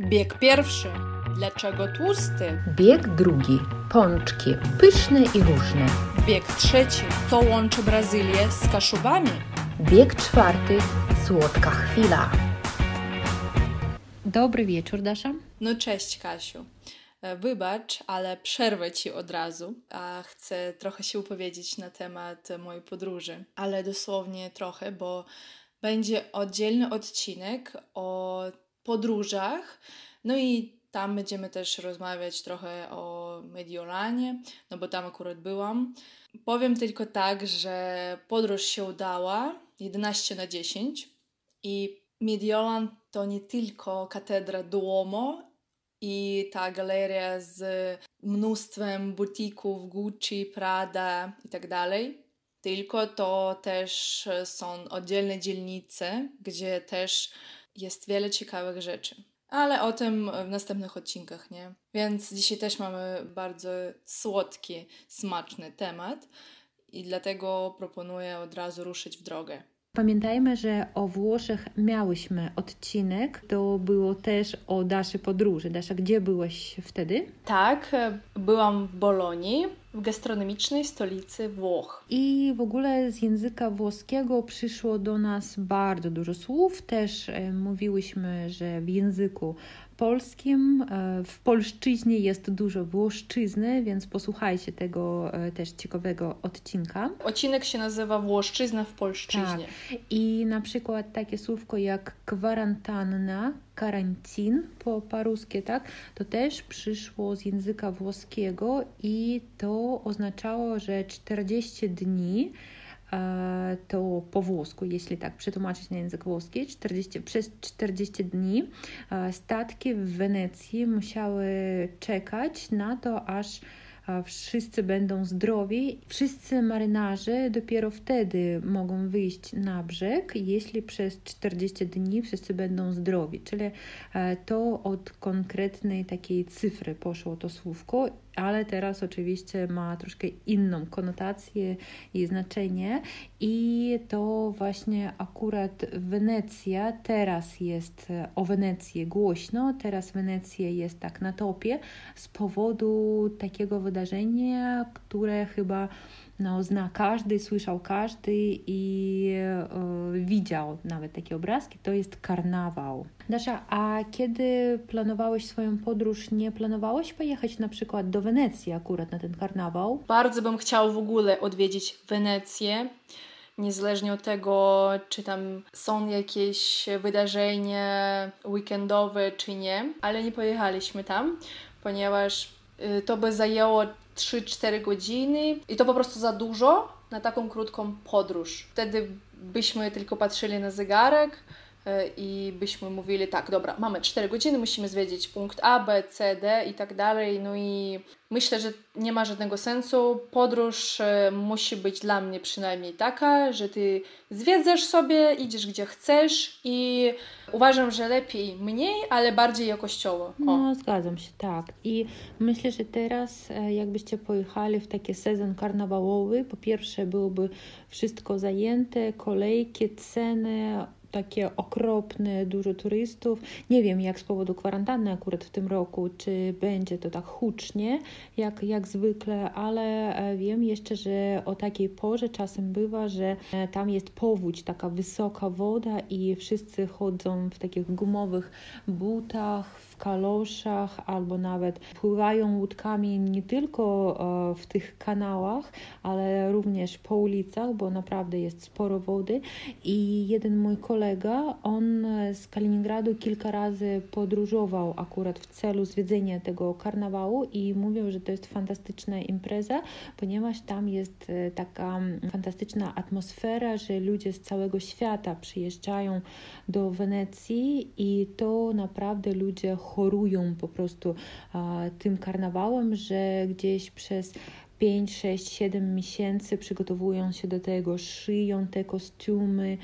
Bieg pierwszy. Dlaczego tłusty? Bieg drugi. Pączki. Pyszne i różne. Bieg trzeci. Co łączy Brazylię z Kaszubami? Bieg czwarty. Słodka chwila. Dobry wieczór, Dasza. No cześć, Kasiu. E, Wybacz, ale przerwę ci od razu, a chcę trochę się upowiedzieć na temat mojej podróży, ale dosłownie trochę, bo będzie oddzielny odcinek o podróżach, no i tam będziemy też rozmawiać trochę o Mediolanie, no bo tam akurat byłam. Powiem tylko tak, że podróż się udała 11 na 10 i Mediolan to nie tylko katedra Duomo i ta galeria z mnóstwem butików Gucci, Prada i tak dalej. Tylko to też są oddzielne dzielnice, gdzie też jest wiele ciekawych rzeczy. Ale o tym w następnych odcinkach, nie? Więc dzisiaj też mamy bardzo słodki, smaczny temat i dlatego proponuję od razu ruszyć w drogę. Pamiętajmy, że o Włoszech miałyśmy odcinek. To było też o Daszy podróży. Dasza, gdzie byłeś wtedy? Tak, byłam w Bolonii, w gastronomicznej stolicy Włoch. I w ogóle z języka włoskiego przyszło do nas bardzo dużo słów. Też e, mówiłyśmy, że w języku polskim, e, w polszczyźnie jest dużo włoszczyzny, więc posłuchajcie tego e, też ciekawego odcinka. Odcinek się nazywa Włoszczyzna w polszczyźnie. Tak. I na przykład takie słówko jak kwarantanna, karantin po paruskie, tak, to też przyszło z języka włoskiego i to oznaczało, że 40 dni to po włosku, jeśli tak przetłumaczyć na język włoski, 40, przez 40 dni statki w Wenecji musiały czekać na to, aż wszyscy będą zdrowi. Wszyscy marynarze dopiero wtedy mogą wyjść na brzeg, jeśli przez 40 dni wszyscy będą zdrowi. Czyli to od konkretnej takiej cyfry poszło to słówko ale teraz oczywiście ma troszkę inną konotację i znaczenie. I to właśnie akurat Wenecja teraz jest o Wenecji głośno, teraz Wenecja jest tak na topie z powodu takiego wydarzenia, które chyba no, zna każdy, słyszał każdy i e, widział nawet takie obrazki, to jest karnawał. Dasza, a kiedy planowałeś swoją podróż, nie planowałeś pojechać na przykład do Wenecji akurat na ten karnawał? Bardzo bym chciał w ogóle odwiedzić Wenecję niezależnie od tego, czy tam są jakieś wydarzenia weekendowe, czy nie, ale nie pojechaliśmy tam, ponieważ y, to by zajęło 3-4 godziny i to po prostu za dużo na taką krótką podróż. Wtedy byśmy tylko patrzyli na zegarek i byśmy mówili, tak, dobra, mamy 4 godziny, musimy zwiedzić punkt A, B, C, D i tak dalej. No i myślę, że nie ma żadnego sensu. Podróż e, musi być dla mnie przynajmniej taka, że ty zwiedzasz sobie, idziesz gdzie chcesz i uważam, że lepiej mniej, ale bardziej jakościowo. O. No, zgadzam się, tak. I myślę, że teraz e, jakbyście pojechali w taki sezon karnawałowy, po pierwsze byłoby wszystko zajęte, kolejki, ceny, takie okropne, dużo turystów. Nie wiem, jak z powodu kwarantanny akurat w tym roku, czy będzie to tak hucznie, jak, jak zwykle, ale e, wiem jeszcze, że o takiej porze czasem bywa, że e, tam jest powódź, taka wysoka woda i wszyscy chodzą w takich gumowych butach, w kaloszach albo nawet pływają łódkami nie tylko e, w tych kanałach, ale również po ulicach, bo naprawdę jest sporo wody. I jeden mój kolega, on z Kaliningradu kilka razy podróżował akurat w celu zwiedzenia tego karnawału i mówił, że to jest fantastyczna impreza, ponieważ tam jest e, taka fantastyczna atmosfera, że ludzie z całego świata przyjeżdżają do Wenecji i to naprawdę ludzie chorują po prostu tym karnawałem, że gdzieś przez 5, 6, 7 miesięcy przygotowują się do tego, szyją te kostiumy,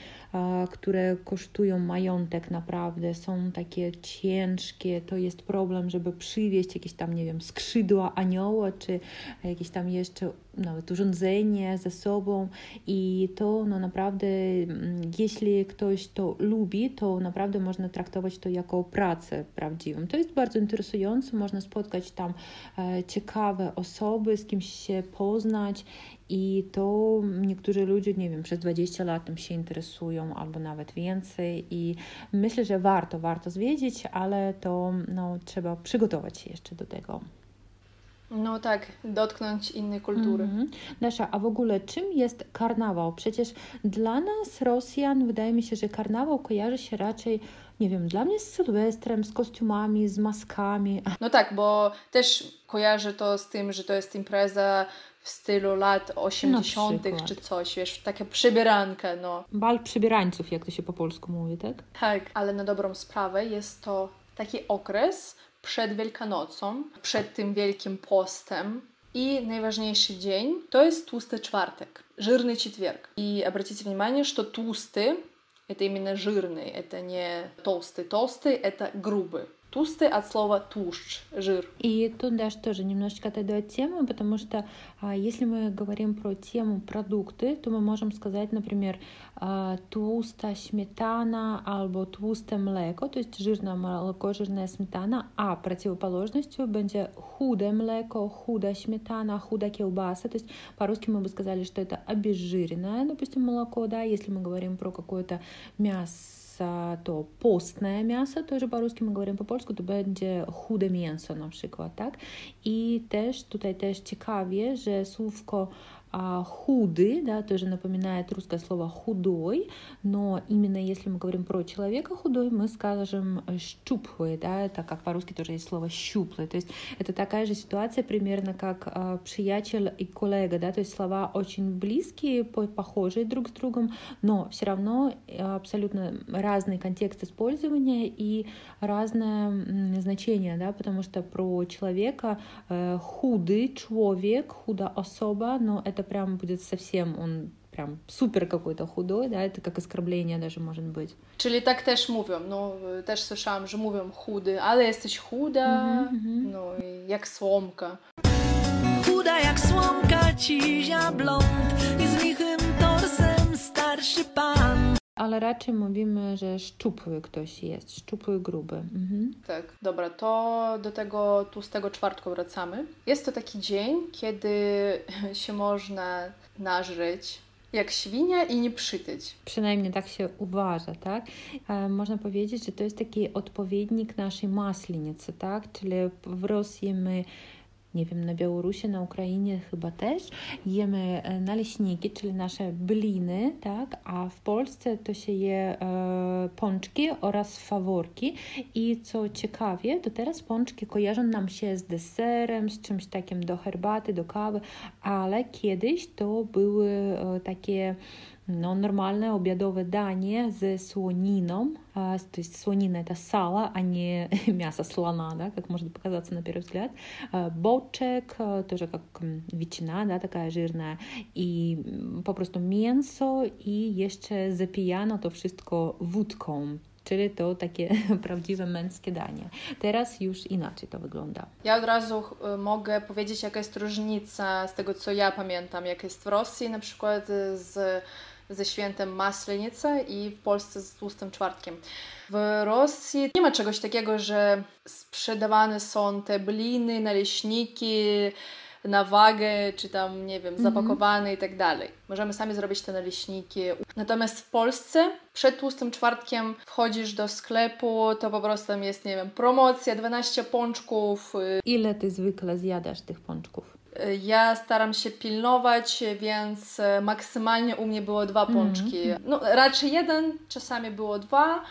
które kosztują majątek naprawdę, są takie ciężkie, to jest problem, żeby przywieźć jakieś tam, nie wiem, skrzydła anioła, czy jakieś tam jeszcze nawet urządzenie ze sobą i to no naprawdę, jeśli ktoś to lubi, to naprawdę można traktować to jako pracę prawdziwą. To jest bardzo interesujące, można spotkać tam ciekawe osoby, z kimś się poznać i to niektórzy ludzie, nie wiem, przez 20 lat tym się interesują albo nawet więcej i myślę, że warto, warto zwiedzić, ale to no, trzeba przygotować się jeszcze do tego. No tak, dotknąć innej kultury. Mm -hmm. Nasza, a w ogóle czym jest karnawał? Przecież dla nas, Rosjan, wydaje mi się, że karnawał kojarzy się raczej, nie wiem, dla mnie z sylwestrem, z kostiumami, z maskami. No tak, bo też kojarzę to z tym, że to jest impreza w stylu lat 80. czy coś, wiesz, taka przybieranka, no. Bal przybierańców, jak to się po polsku mówi, tak? Tak, ale na dobrą sprawę jest to taki okres przed Wielkanocą, przed tym Wielkim Postem i najważniejszy dzień to jest tłusty czwartek, жирный четверг. И обратите внимание, что тусty это именно жирный, это не толстый. Толстый это грубый. Тусты от слова тушь, жир. И тут даже тоже немножечко отойду от темы, потому что а, если мы говорим про тему продукты, то мы можем сказать, например, а, тłusta śmietana albo tłuste mleko, то есть жирное молоко, жирная сметана, а противоположностью będzie chude mleko, chuda śmietана, худа килбаса, то есть по-русски мы бы сказали, что это обезжиренное, допустим, молоко, да, если мы говорим про какое-то мясо, to postne mięso, to że po-polsku my mówimy po-polsku, to będzie chude mięso na przykład, tak? I też tutaj też ciekawie, że słówko а, худый, да, тоже напоминает русское слово худой, но именно если мы говорим про человека худой, мы скажем щуплый, да, так как по-русски тоже есть слово щуплый, то есть это такая же ситуация примерно как а, приятель и коллега, да, то есть слова очень близкие, похожие друг с другом, но все равно абсолютно разный контекст использования и разное значение, да, потому что про человека э, худый человек, худая особа, но это это прям будет совсем он прям супер какой-то худой, да, это как оскорбление даже может быть. Czyli tak też mówią, no też słyszałam, że mówią chudy, ale jesteś chuda, mm -hmm. no jak słomka. Chuda jak słomka, cizia blond i z lichym torsem starszy pan. Ale raczej mówimy, że szczupły ktoś jest, szczupły, gruby. Mhm. Tak, dobra, to do tego tłustego czwartku wracamy. Jest to taki dzień, kiedy się można nażyć jak świnia i nie przytyć. Przynajmniej tak się uważa, tak? E, można powiedzieć, że to jest taki odpowiednik naszej maslinicy, tak? Czyli w Rosji my nie wiem, na Białorusi, na Ukrainie chyba też, jemy e, naleśniki, czyli nasze bliny, tak, a w Polsce to się je e, pączki oraz faworki. I co ciekawie, to teraz pączki kojarzą nam się z deserem, z czymś takim do herbaty, do kawy, ale kiedyś to były e, takie no, normalne obiadowe danie ze słoniną, то есть слонина это сало, а не мясо слона, да, как может показаться на первый взгляд. Бочек, тоже как ветчина, да, такая жирная, i po prostu mięso i jeszcze zapijano to wszystko wódką. Czyli to takie prawdziwe męskie danie. Teraz już inaczej to wygląda. Ja od razu mogę powiedzieć, jaka jest różnica z tego, co ja pamiętam, jak jest w Rosji na przykład z ze świętem Maslenicy i w Polsce z tłustym czwartkiem. W Rosji nie ma czegoś takiego, że sprzedawane są te bliny, naleśniki na wagę, czy tam, nie wiem, mhm. zapakowane i tak dalej. Możemy sami zrobić te naleśniki. Natomiast w Polsce przed tłustym czwartkiem wchodzisz do sklepu, to po prostu tam jest, nie wiem, promocja, 12 pączków. Ile ty zwykle zjadasz tych pączków? Ja staram się pilnować, więc maksymalnie u mnie było dwa pączki. Mm. No, raczej jeden, czasami było dwa,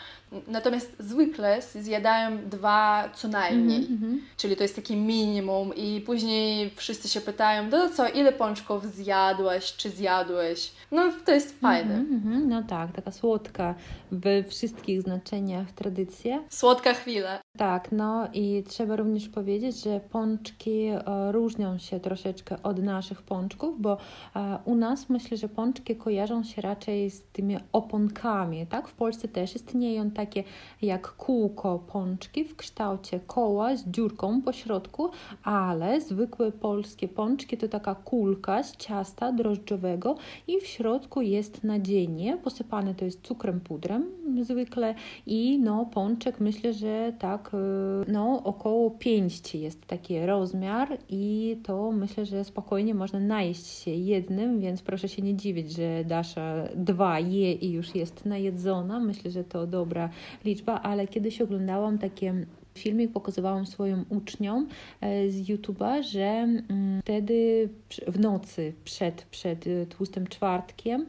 natomiast zwykle zjadają dwa co najmniej. Mm -hmm. Czyli to jest taki minimum i później wszyscy się pytają, no co, ile pączków zjadłaś, czy zjadłeś? No to jest fajne. No tak, taka słodka we wszystkich znaczeniach tradycja. Słodka chwila. Tak, no i trzeba również powiedzieć, że pączki e, różnią się troszeczkę od naszych pączków, bo e, u nas myślę, że pączki kojarzą się raczej z tymi oponkami, tak? W Polsce też istnieją takie jak kółko pączki w kształcie koła z dziurką po środku, ale zwykłe polskie pączki to taka kulka z ciasta drożdżowego i w środku jest nadzienie, posypane to jest cukrem pudrem zwykle i no pączek myślę, że tak y, no około pięści jest taki rozmiar i to myślę, że spokojnie można najeść się jednym, więc proszę się nie dziwić, że Dasza dwa je i już jest najedzona. Myślę, że to dobra liczba, ale kiedyś oglądałam takie filmik pokazywałam swoim uczniom e, z YouTube'a, że mm, wtedy w nocy przed, przed e, tłustym czwartkiem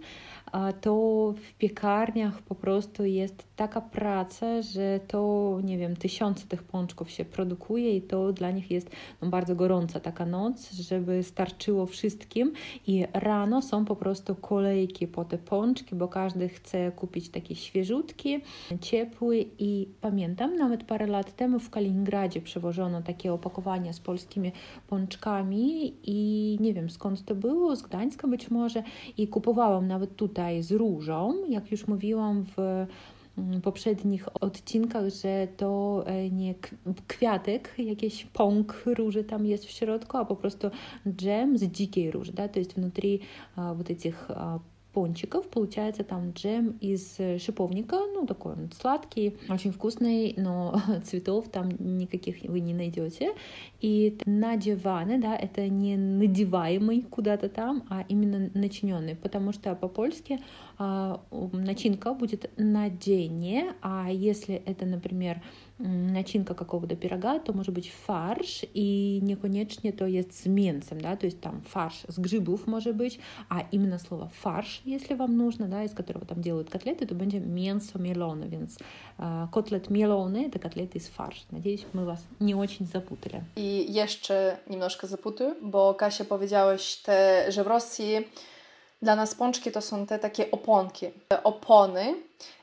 to w piekarniach po prostu jest taka praca, że to, nie wiem, tysiące tych pączków się produkuje i to dla nich jest no, bardzo gorąca taka noc, żeby starczyło wszystkim i rano są po prostu kolejki po te pączki, bo każdy chce kupić takie świeżutkie, ciepły i pamiętam, nawet parę lat temu w Kaliningradzie przewożono takie opakowania z polskimi pączkami i nie wiem skąd to było, z Gdańska być może i kupowałam nawet tutaj z różą, jak już mówiłam w mm, poprzednich odcinkach, że to e, nie kwiatek, jakiś pąk róży tam jest w środku, a po prostu dżem z dzikiej róży, да, то есть внутри вот этих пончиков. Получается там джем из шиповника, ну такой он сладкий, очень вкусный, но цветов там никаких вы не найдете. И надеваны, да, это не надеваемый куда-то там, а именно начиненный, потому что по-польски а, начинка будет надение, а если это, например, начинка какого-то пирога, то может быть фарш, и неконечне то есть с mięsem, да, то есть там фарш с грибов может быть, а именно слово фарш, если вам нужно, да, из которого там делают котлеты, то będzie mięso mielone, więc э, котлет mielony это котлеты из фарш. Надеюсь, мы вас не очень запутали. I jeszcze немножко запутаю, bo Kasia powiedziałeś, te, że w Rosji dla nas pączki to są te takie oponki. Opony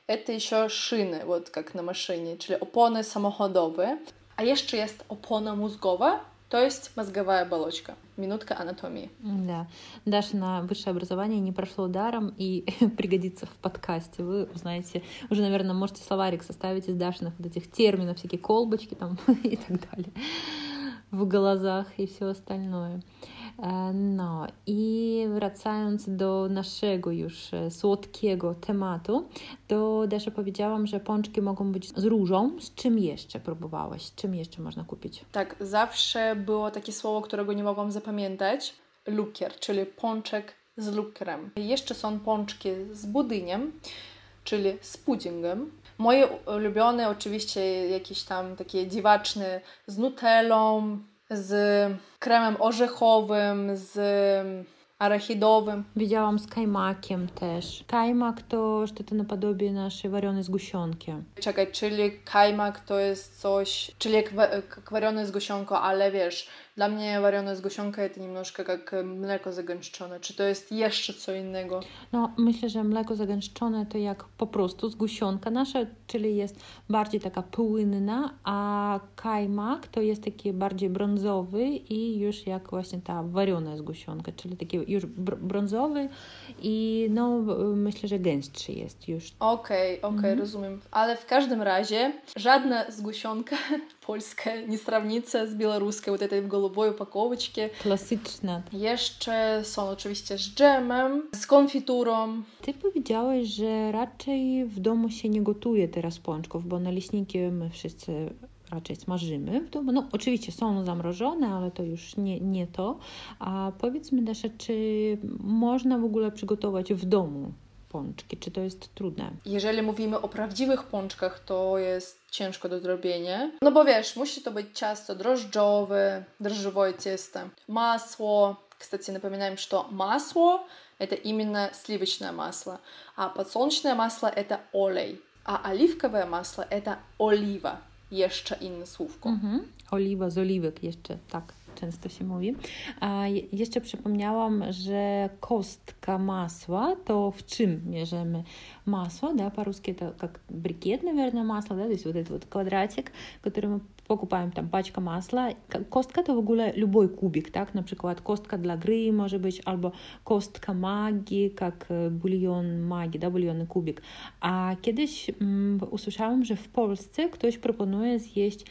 это еще шины, вот как на машине, czyli opony samochodowe. A jeszcze jest opona mózgowa, то есть мозговая оболочка. Минутка анатомии. Да. Дашина высшее образование не прошло даром и пригодится в подкасте. Вы узнаете, уже, наверное, можете словарик составить из Дашиных вот этих терминов, всякие колбочки там и так далее w glazach i все остальное. No i wracając do naszego już słodkiego tematu, to Desza powiedziałam, że pączki mogą być z różą. Z czym jeszcze próbowałaś? Czym jeszcze można kupić? Tak, zawsze było takie słowo, którego nie mogłam zapamiętać. Lukier, czyli pączek z lukrem. Jeszcze są pączki z budyniem, czyli z puddingiem. Moje ulubione oczywiście jakieś tam takie dziwaczne z nutellą, z kremem orzechowym, z арахидовым. Widziałam z kajmakiem też. Kajmak to что-то наподобие naszej warionej zgusionki. Czekaj, czyli kajmak to jest coś, czyli jak, jak warione zgusionko, ale wiesz, dla mnie warione zgusionka to немножко jak mleko zagęszczone. Czy to jest jeszcze co innego? No, myślę, że mleko zagęszczone to jak po prostu zgusionka nasza, czyli jest bardziej taka płynna, a kajmak to jest taki bardziej brązowy i już jak właśnie ta wariona zgusionka, czyli taki już brązowy i no myślę, że gęstszy jest już. Okej, okay, okej, okay, mhm. rozumiem. Ale w każdym razie żadna zgusionka polska nie strawnica z białoruską, вот этой голубой упаковочки. Klasyczna. Jeszcze są oczywiście z dżemem, z konfiturą. Ty powiedziałeś, że raczej w domu się nie gotuje teraz pączków, bo naleśniki my wszyscy raczej smażymy w domu. No oczywiście są zamrożone, ale to już nie, nie to. A powiedz mi Dasza, czy można w ogóle przygotować w domu pączki? Czy to jest trudne? Jeżeli mówimy o prawdziwych pączkach, to jest ciężko do zrobienia. No bo wiesz, musi to być ciasto drożdżowe, drożdżowe ciasto, masło. Кстати, напоминаем, что масло – это именно сливочное масло, а подсолнечное масло – это олей, а оливковое масло – это олива. Jeszcze inne słówko. Mhm. Oliwa z oliwek jeszcze, tak. często się mówi. A jeszcze przypomniałam, że kostka masła to w czym mierzymy масло, да, по-русски это как брикет, наверное, масла, да, то есть вот этот вот квадратик, который мы покупаем, там, пачка масла. Kostka to w ogóle любой кубик, так, на przykład kostka dla gry może być, albo kostka magii, jak bulion magii, da, bulionny kubik. A kiedyś mm, usłyszałam, że w Polsce ktoś proponuje zjeść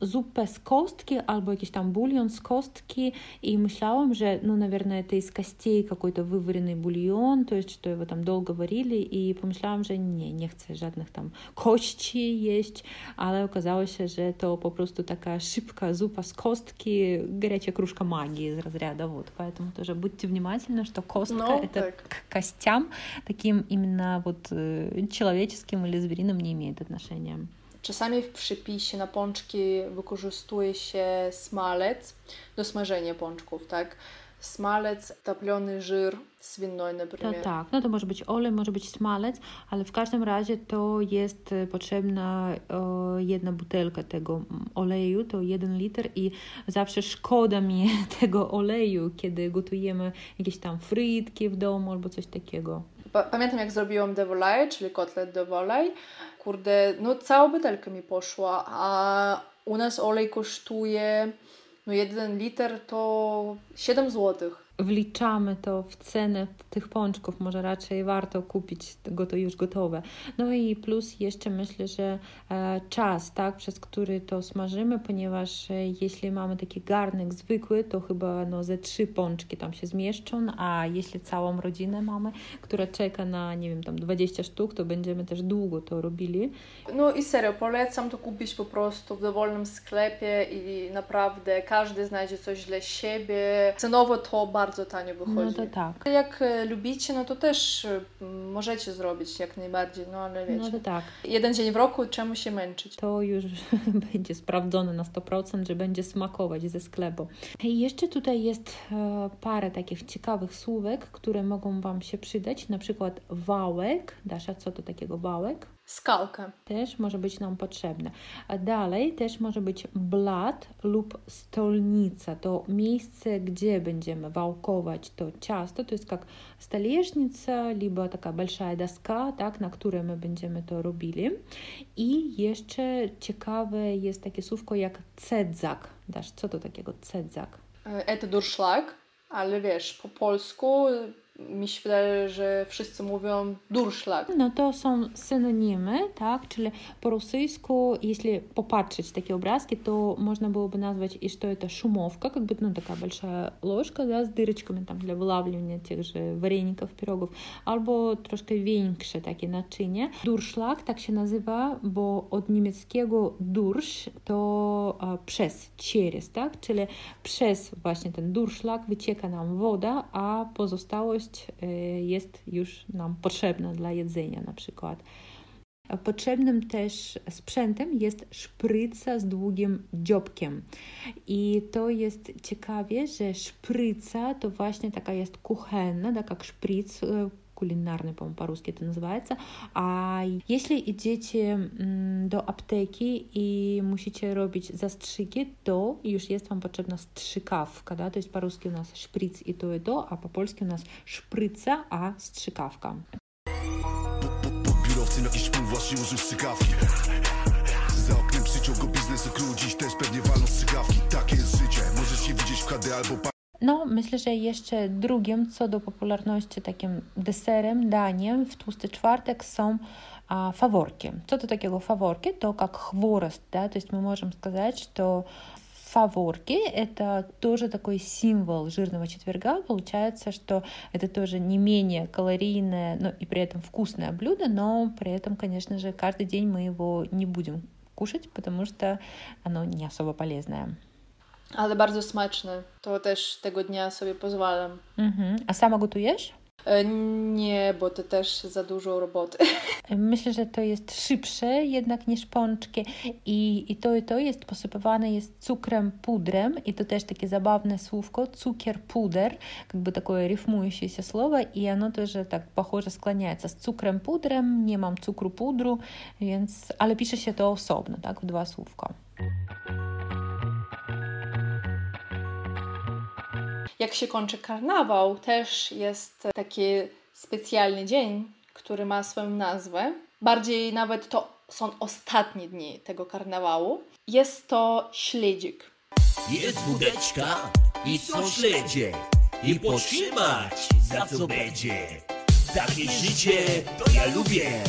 zupę z kostki albo jakiś tam bulion z kostki и myślałam, że ну, наверное, это из костей какой-то вываренный бульон, то есть что его там долго варили и pomyślałam, że nie, nie chcę żadnych tam kości jeść, ale okazało się, że to po prostu taka szybka zupa z горячая кружка магии из разряда, вот, поэтому тоже будьте внимательны, что костка ну, это так. к костям, таким именно вот человеческим или звериным не имеет отношения. Czasami w przypisie na pączki wykorzystuje się smalec do smażenia pączków, tak? smalec, topiony żyr swinoj na przykład. No tak, no to może być olej, może być smalec, ale w każdym razie to jest e, potrzebna o, jedna butelka tego mm, oleju, to jeden liter i zawsze szkoda mi tego oleju, kiedy gotujemy jakieś tam frytki w domu albo coś takiego. Pamiętam jak zrobiłam devolaj, czyli kotlet devolaj kurde, no cała butelka mi poszła, a u nas olej kosztuje, no jeden liter to 7 złotych wliczamy to w cenę tych pączków, może raczej warto kupić go to już gotowe. No i plus jeszcze myślę, że e, czas, tak, przez który to smażymy, ponieważ e, jeśli mamy taki garnek zwykły, to chyba no, ze trzy pączki tam się zmieszczą, a jeśli całą rodzinę mamy, która czeka na, nie wiem, tam 20 sztuk, to będziemy też długo to robili. No i serio, polecam to kupić po prostu w dowolnym sklepie i naprawdę każdy znajdzie coś dla siebie. Cenowo to bardzo bardzo tanio wychodzi. No to tak. Jak e, lubicie, no to też e, możecie zrobić jak najbardziej, no ale wiecie. No to tak. Jeden dzień w roku, czemu się męczyć? To już będzie sprawdzone na 100%, że będzie smakować ze sklepu. I jeszcze tutaj jest e, parę takich ciekawych słówek, które mogą Wam się przydać, na przykład wałek. Dasza, co to takiego wałek? Skalka. Też może być nam potrzebne. A dalej też może być blat lub stolnica. To miejsce, gdzie będziemy wałkować to ciasto. To jest jak stолешnica, lub taka большая doska, tak, na której my będziemy to robili. I jeszcze ciekawe jest takie słówko jak cedzak. Dasz, co to takiego cedzak? Это дуршлаг, ale wiesz, po polsku mi się wydaje, że wszyscy mówią durszlak. No to są synonimy, tak? Czyli po rosyjsku, jeśli popatrzeć takie obrazki, to można byłoby nazwać, и что это шумовка, как бы, ну, такая большая ложка, да, с дырочками там для вылавливания тех же вареников, пирогów, albo troszkę większe takie naczynie. Durszlak tak się nazywa, bo od niemieckiego dursz to a, przez, через, tak? Czyli przez właśnie ten durszlak wycieka nam woda, a pozostałość jest już nam potrzebna dla jedzenia na przykład. Potrzebnym też sprzętem jest szpryca z długim dziobkiem. I to jest ciekawie, że szpryca to właśnie taka jest kuchenna, tak jak szpryc кулинарный, по-моему, по-русски это называется. А если идете do apteki i musicie robić zastrzyki, to już jest Wam potrzebna strzykawka, да? то есть по-русски у нас шприц и то, и то, а по-польски у нас szpryca, a strzykawka. Biurowcy na jakiś wpływ właśnie użył strzykawki. Za oknem przyciąg go biznesu król, dziś też pewnie walą strzykawki. Takie jest życie, możesz się widzieć w HD albo no, myślę, że jeszcze drugim co do popularności takim deserem, daniem w tłusty czwartek są а, фаворки. Co to takiego фаворки? To как хворост, да, то есть мы можем сказать, что фаворки – это тоже такой символ жирного четверга. Получается, что это тоже не менее калорийное, но и при этом вкусное блюдо, но при этом, конечно же, каждый день мы его не будем кушать, потому что оно не особо полезное. ale bardzo smaczne. To też tego dnia sobie pozwalam. Mhm. A sama gotujesz? E, nie, bo to też za dużo roboty. Myślę, że to jest szybsze jednak niż pączki i, i to i to jest posypywane jest cukrem pudrem i to też takie zabawne słówko cukier puder, jakby такое рифмующееся слово i ono też tak похоже skłaniается z cukrem pudrem, nie mam cukru pudru, więc ale pisze się to osobno, tak, w dwa słówka. Jak się kończy karnawał, też jest taki specjalny dzień, który ma swoją nazwę. Bardziej nawet to są ostatnie dni tego karnawału. Jest to śledzik. Jest wódeczka i są śledzie I potrzymać za co będzie Takie życie to ja lubię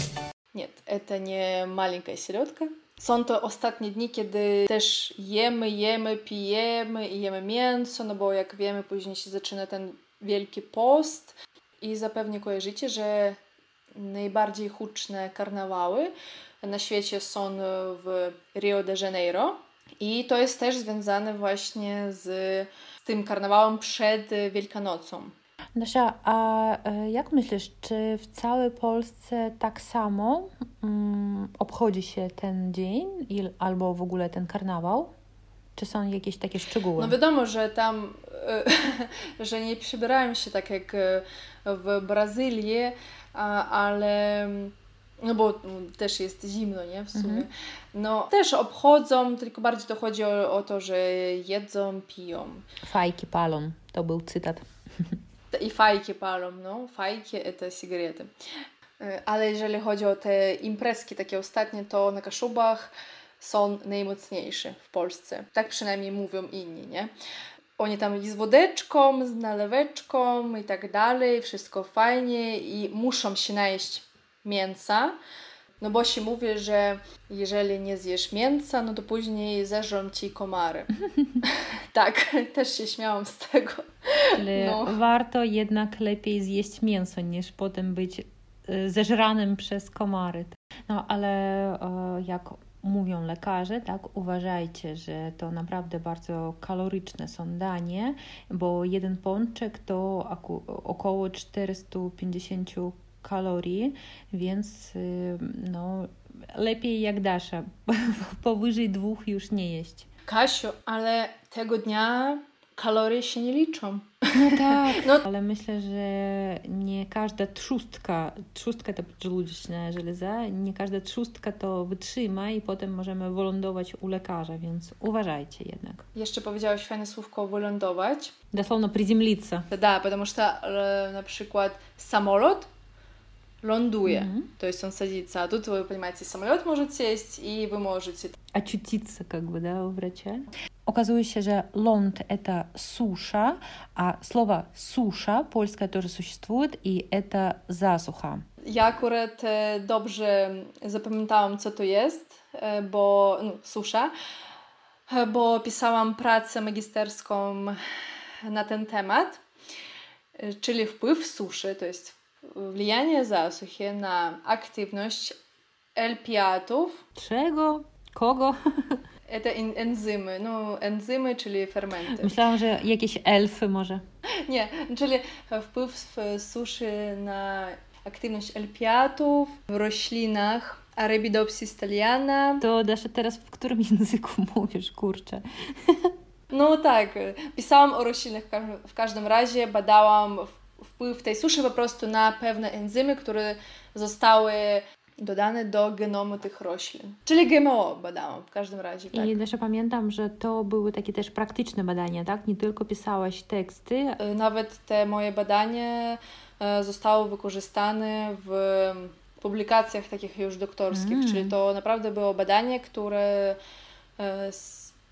Нет, это не маленькая селедка. są to ostatnie dni, kiedy też jemy, jemy, pijemy i jemy mięso, no bo jak wiemy, później się zaczyna ten wielki post i zapewne kojarzycie, że najbardziej huczne karnawały na świecie są w Rio de Janeiro i to jest też związane właśnie z, tym karnawałem przed Wielkanocą. Dasza, a e, jak myślisz, czy w całej Polsce tak samo um, obchodzi się ten dzień albo w ogóle ten karnawał? Czy są jakieś takie szczegóły? No wiadomo, że tam, że nie przybierają się tak jak e, w Brazylii, ale no bo też jest zimno, nie, w sumie. Mhm. No też obchodzą, tylko bardziej to chodzi o, o to, że jedzą, piją. Fajki palą, to był cytat. I fajki palą, no. Fajki to cigarety. Ale jeżeli chodzi o te imprezki takie ostatnie, to na Kaszubach są najmocniejsze w Polsce. Tak przynajmniej mówią inni, nie? Oni tam z wodeczką, z naleweczką i tak dalej, wszystko fajnie i muszą się najeść mięsa, no bo się mówi, że jeżeli nie zjesz mięsa, no to później zeżrą ci komary. tak, też się śmiałam z tego. Ale no. warto jednak lepiej zjeść mięso, niż potem być y, zeżranym przez komary. No ale jak mówią lekarze, tak, uważajcie, że to naprawdę bardzo kaloryczne są danie, bo jeden pączek to około 450 kalorii, więc y, no, lepiej jak Dasza, powyżej dwóch już nie jeść. Kasiu, ale tego dnia kalorie się nie liczą. No tak, no. ale myślę, że nie każda trzustka, trzustka to podzieluczna żelaza, nie każda trzustka to wytrzyma i potem możemy wylądować u lekarza, więc uważajcie jednak. Jeszcze powiedziałeś fajne słówko wylądować. Дословно приземлиться. Да, потому что, на przykład samolot ląduje, mm-hmm. то есть он садится. А тут, вы понимаете, самолет может сесть, и вы можете... Очутиться, как бы, да, у врача. Się, że ląd это суша, а слово суша польское тоже существует, и это засуха. Ja akurat dobrze zapamiętałam, co to jest, bo no, susza, bo pisałam pracę magisterską na ten temat, czyli wpływ suszy, to jest влияние засухи на активность элпиатów. Czego? Kogo? Это enzymy, no enzymy, czyli fermenty. Myślałam, że jakieś elfy może. Nie, czyli wpływ suszy na aktywność elpiatów w roślinach Arabidopsis thaliana. To Dasza, teraz w którym języku mówisz, kurczę? No tak, pisałam o roślinach w każdym razie, badałam wpływ tej suszy po prostu na pewne enzymy, które zostały dodane do genomu tych roślin. Czyli GMO badałam w każdym razie. Tak. I też pamiętam, że to były takie też praktyczne badania, tak? Nie tylko pisałaś teksty. Y, nawet te moje badania y, zostały wykorzystane w publikacjach takich już doktorskich, mm. czyli to naprawdę było badanie, które y,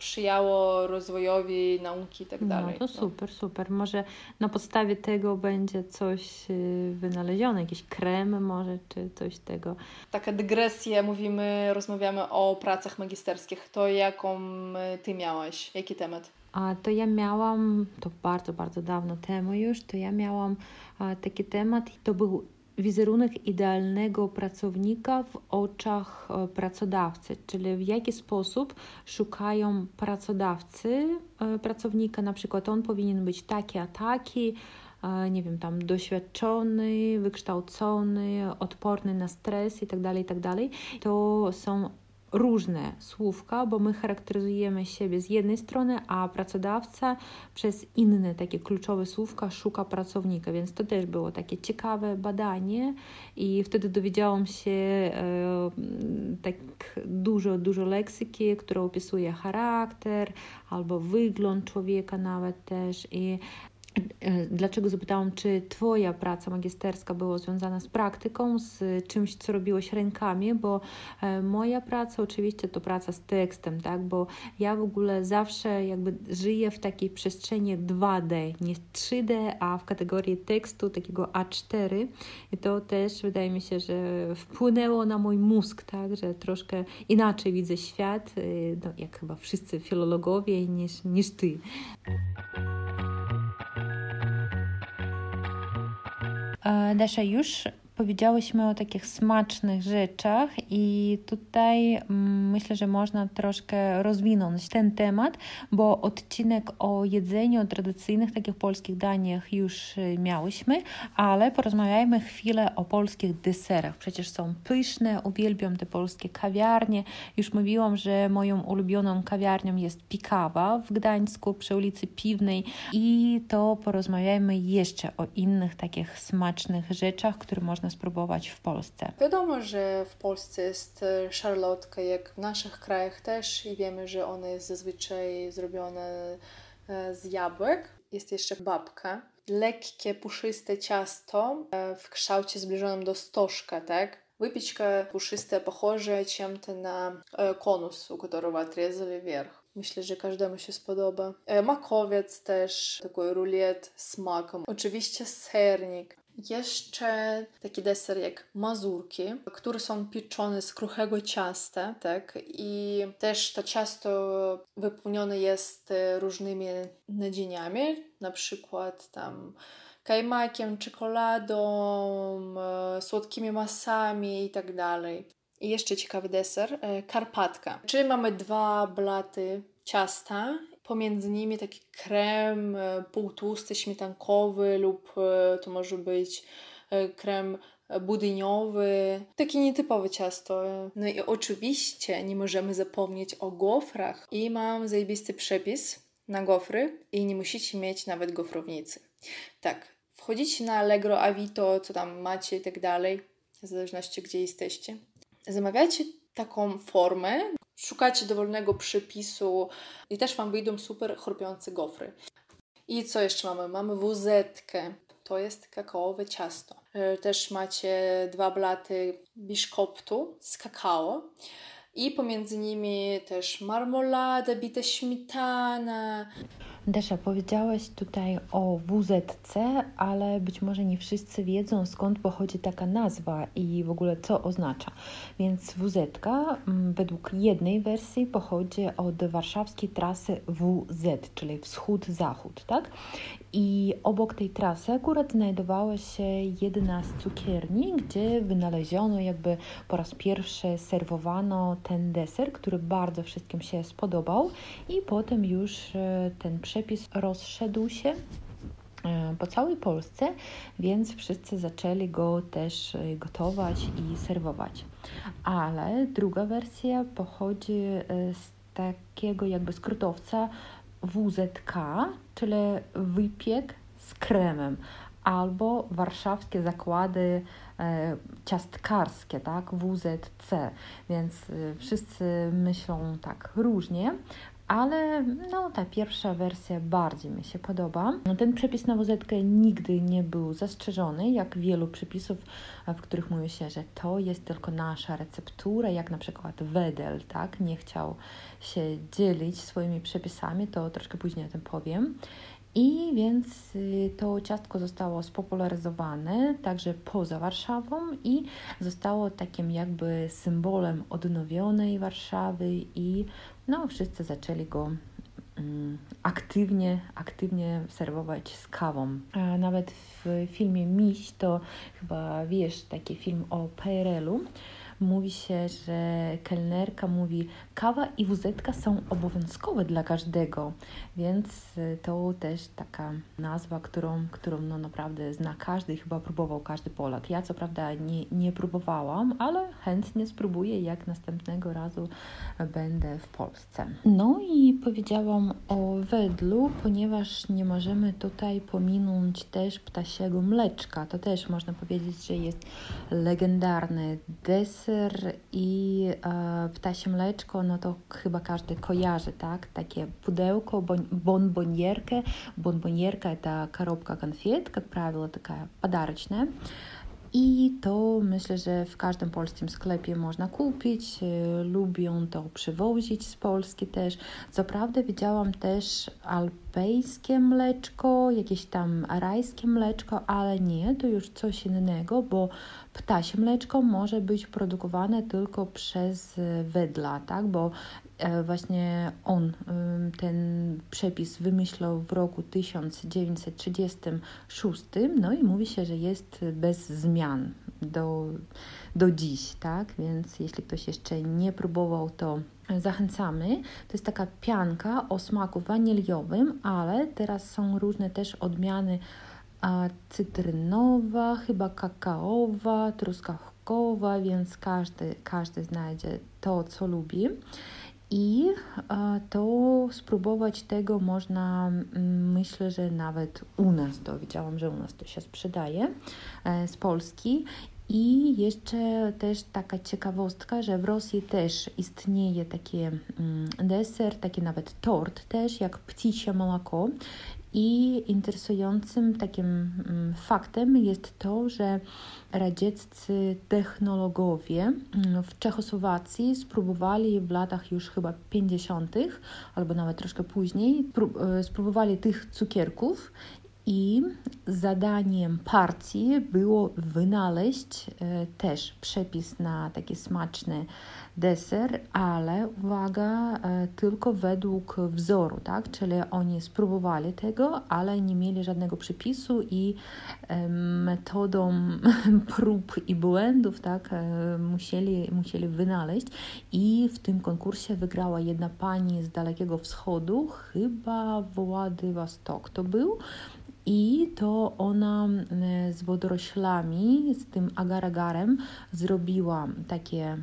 sprzyjało rozwojowi nauki i tak no, dalej. No to super, no. super. Może na podstawie tego będzie coś y, wynalezione, jakiś krem może, czy coś tego. Taka dygresja, mówimy, rozmawiamy o pracach magisterskich. To jaką y, Ty miałaś? Jaki temat? A to ja miałam, to bardzo, bardzo dawno temu już, to ja miałam taki temat, to był wizerunek idealnego pracownika w oczach e, pracodawcy, czyli w jaki sposób szukają pracodawcy e, pracownika, na przykład on powinien być taki, a taki, e, nie wiem, tam doświadczony, wykształcony, odporny na stres itd., tak itd. Tak to są różne słówka, bo my charakteryzujemy siebie z jednej strony, a pracodawca przez inne takie kluczowe słówka szuka pracownika, więc to też było takie ciekawe badanie i wtedy dowiedziałam się e, tak dużo, dużo leksyki, która opisuje charakter albo wygląd człowieka nawet też i dlaczego zapytałam, czy Twoja praca magisterska była związana z praktyką, z czymś, co robiłeś rękami, bo e, moja praca oczywiście to praca z tekstem, tak, bo ja w ogóle zawsze jakby żyję w takiej przestrzeni 2D, nie 3D, a w kategorii tekstu takiego A4 i to też wydaje mi się, że wpłynęło na mój mózg, tak, że troszkę inaczej widzę świat, e, no, jak chyba wszyscy filologowie niż, niż Ty. Dasza, już powiedziałyśmy o takich smacznych rzeczach i tutaj mm, myślę, że można troszkę rozwinąć ten temat, bo odcinek o jedzeniu, o tradycyjnych takich polskich daniach już y, miałyśmy, ale porozmawiajmy chwilę o polskich deserach. Przecież są pyszne, uwielbiam te polskie kawiarnie. Już mówiłam, że moją ulubioną kawiarnią jest Pikawa w Gdańsku przy ulicy Piwnej i to porozmawiajmy jeszcze o innych takich smacznych rzeczach, które można można spróbować w Polsce? Wiadomo, że w Polsce jest e, szarlotka, jak w naszych krajach też i wiemy, że ona jest zazwyczaj zrobiona e, z jabłek. Jest jeszcze babka. Lekkie, puszyste ciasto e, w kształcie zbliżonym do stożka, tak? Выпечка пушистая, похожая чем-то на конус, у которого отрезали вверх. Myślę, że każdemu się spodoba. Makowiec też, taki rulet z makiem. Oczywiście sernik. Jeszcze taki deser jak mazurki, które są pieczone z kruchego ciasta, tak? I też to ciasto wypełnione jest e, różnymi nadzieniami, na przykład tam kajmakiem, czekoladą, e, słodkimi masami i tak dalej. I jeszcze ciekawy deser, e, karpatka. Czyli mamy dwa blaty ciasta pomiędzy nimi taki krem e, półtłusty, śmietankowy lub e, to może być e, krem budyniowy, takie nietypowe ciasto. No i oczywiście nie możemy zapomnieć o gofrach. I mam zajebisty przepis na gofry i nie musicie mieć nawet gofrownicy. Tak, wchodzicie na Allegro, Avito, co tam macie i tak dalej, w zależności gdzie jesteście. Zamawiacie taką formę, szukacie dowolnego przepisu i też Wam wyjdą super chrupiące gofry. I co jeszcze mamy? Mamy wuzetkę. To jest kakaowe ciasto. E, też macie dwa blaty biszkoptu z kakao. I pomiędzy nimi też marmolada, bita śmietana, Desza, powiedziałaś tutaj o WZC, ale być może nie wszyscy wiedzą skąd pochodzi taka nazwa i w ogóle co oznacza. Więc WZ mm, według jednej wersji pochodzi od warszawskiej trasy WZ, czyli wschód-zachód, tak? I obok tej trasy akurat znajdowała się jedna z cukierni, gdzie wynaleziono, jakby po raz pierwszy serwowano ten deser, który bardzo wszystkim się spodobał, i potem już e, ten przepis rozszedł się e, po całej Polsce, więc wszyscy zaczęli go też e, gotować i serwować. Ale druga wersja pochodzi z takiego jakby skrótowca WZK, czyli wypiek z kremem, albo warszawskie zakłady e, ciastkarskie, tak, WZC, więc e, wszyscy myślą tak różnie, ale no, ta pierwsza wersja bardziej mi się podoba. No, ten przepis na wozetkę nigdy nie był zastrzeżony, jak wielu przepisów, w których mówi się, że to jest tylko nasza receptura, jak na przykład Wedel, tak, nie chciał się dzielić swoimi przepisami, to troszkę później o tym powiem. I więc y, to ciastko zostało spopularyzowane także poza Warszawą i zostało takim jakby symbolem odnowionej Warszawy i no, wszyscy zaczęli go mm, aktywnie, aktywnie serwować z kawą. A nawet w filmie Miś, to chyba wiesz, taki film o PRL-u, mówi się, że kelnerka mówi, kawa i wuzetka są obowiązkowe dla każdego, więc y, to też taka nazwa, którą, którą no naprawdę zna każdy chyba próbował każdy Polak. Ja co prawda nie, nie próbowałam, ale chętnie spróbuję, jak następnego razu będę w Polsce. No i powiedziałam o wedlu, ponieważ nie możemy tutaj pominąć też ptasiego mleczka. To też można powiedzieć, że jest legendarny deser i e, ptasie mleczko pudełko, no to chyba każdy kojarzy, tak? Takie pudełko, bon, bonbonierkę. Bonbonierka to коробка конфет, как правило, такая подарочная. I to myślę, że w każdym polskim sklepie można kupić. Lubią to przywozić z Polski też. Co prawda widziałam też alpejskie mleczko, jakieś tam rajskie mleczko, ale nie, to już coś innego, bo ptasie mleczko może być produkowane tylko przez wedla, tak? Bo właśnie on ten przepis wymyślał w roku 1936, no i mówi się, że jest bez zmian do, do dziś, tak? Więc jeśli ktoś jeszcze nie próbował, to zachęcamy. To jest taka pianka o smaku waniliowym, ale teraz są różne też odmiany cytrynowa, chyba kakaowa, truskawkowa, więc każdy, każdy znajdzie to, co lubi. I to spróbować tego można, myślę, że nawet u nas, to widziałam, że u nas to się sprzedaje z Polski. I jeszcze też taka ciekawostka, że w Rosji też istnieje taki deser, taki nawet tort też, jak ptisie moloko. I interesującym takim faktem jest to, że radzieccy technologowie w Czechosłowacji spróbowali w latach już chyba 50., albo nawet troszkę później, spróbowali tych cukierków i zadaniem partii było wynaleźć też przepis na taki smaczny deser, ale uwaga, tylko według wzoru, tak? Czyli oni spróbowali tego, ale nie mieli żadnego przepisu i metodą prób i błędów, tak, musieli, musieli wynaleźć i w tym konkursie wygrała jedna pani z Dalekiego Wschodu, chyba Władywostok to był, i to ona z wodoroślami, z tym agar-agarem zrobiła takie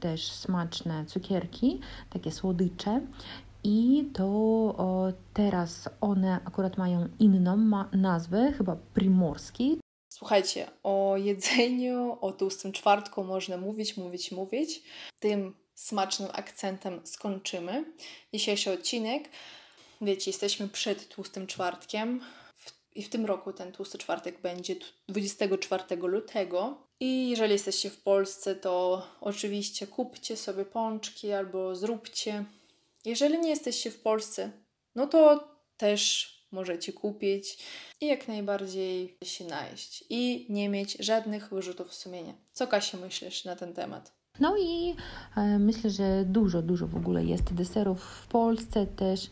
też smaczne cukierki, takie słodycze. I to o, teraz one akurat mają inną ma nazwę, chyba primorski. Słuchajcie, o jedzeniu, o tłustym czwartku można mówić, mówić, mówić. Tym smacznym akcentem skończymy dzisiejszy odcinek. Wiecie, jesteśmy przed tłustym czwartkiem. I w tym roku ten tłusty czwartek będzie 24 lutego. I jeżeli jesteście w Polsce, to oczywiście kupcie sobie pączki albo zróbcie. Jeżeli nie jesteście w Polsce, no to też możecie kupić i jak najbardziej się najeść i nie mieć żadnych wyrzutów sumienia. Co Kasia myślisz na ten temat? No i e, myślę, że dużo, dużo w ogóle jest deserów w Polsce też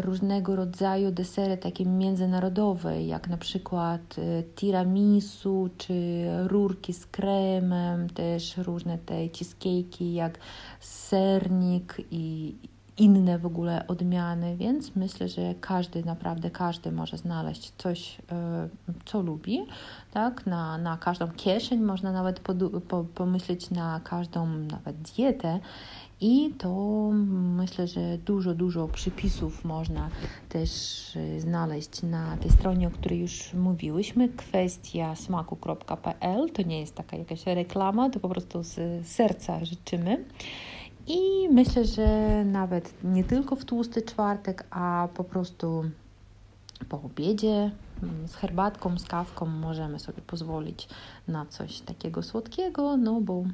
różnego rodzaju desery takie międzynarodowe, jak na przykład tiramisu czy rurki z kremem, też różne te cheesecake'i jak sernik i inne w ogóle odmiany, więc myślę, że każdy, naprawdę każdy może znaleźć coś, co lubi, tak, na, na każdą kieszeń, można nawet po, pomyśleć na każdą nawet dietę i to myślę, że dużo, dużo przypisów można też znaleźć na tej stronie, o której już mówiłyśmy. Kwestia smaku.pl to nie jest taka jakaś reklama, to po prostu z serca życzymy. I myślę, że nawet nie tylko w tłusty czwartek, a po prostu po obiedzie z herbatką, z kawką możemy sobie pozwolić na coś takiego słodkiego, no bo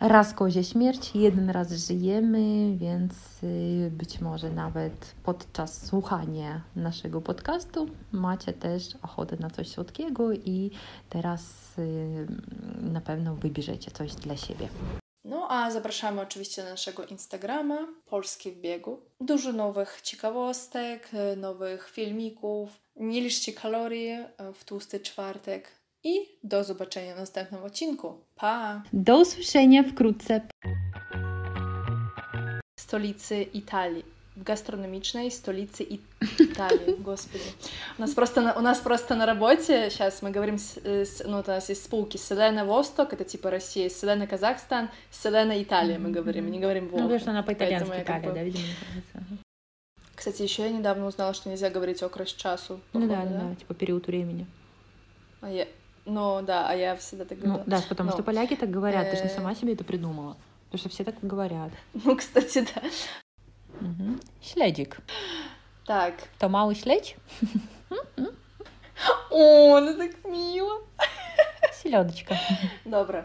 raz kozie śmierć, jeden raz żyjemy, więc y, być może nawet podczas słuchania naszego podcastu macie też ochotę na coś słodkiego i teraz y, na pewno wybierzecie coś dla siebie. No a zapraszamy oczywiście na naszego Instagrama Polskie w biegu. Dużo nowych ciekawostek, nowych filmików. Nie liczcie kalorii w tłusty czwartek i do zobaczenia w następnym odcinku. Pa! Do usłyszenia wkrótce. Stolicy Italii. В гастрономичной столице Италии, господи. У нас просто на, у нас просто на работе сейчас мы говорим, с, с, ну, у нас есть спулки Селена Восток, это типа Россия, Селена Казахстан, Селена Италия мы говорим, не говорим Волга. Ну, потому что она по-итальянски Италия, да, видимо. Кстати, еще я недавно узнала, что нельзя говорить окрест часу. Походу, ну да, да, да, типа период времени. А я, но да, а я всегда так ну, говорю. Ну, да, потому Но. что поляки так говорят, ты же не э, сама себе это придумала. Потому что все так говорят. Ну, кстати, да. Угу. Шлядик. Так. То малый шлядь? О, ну так мило. Селедочка. Добро.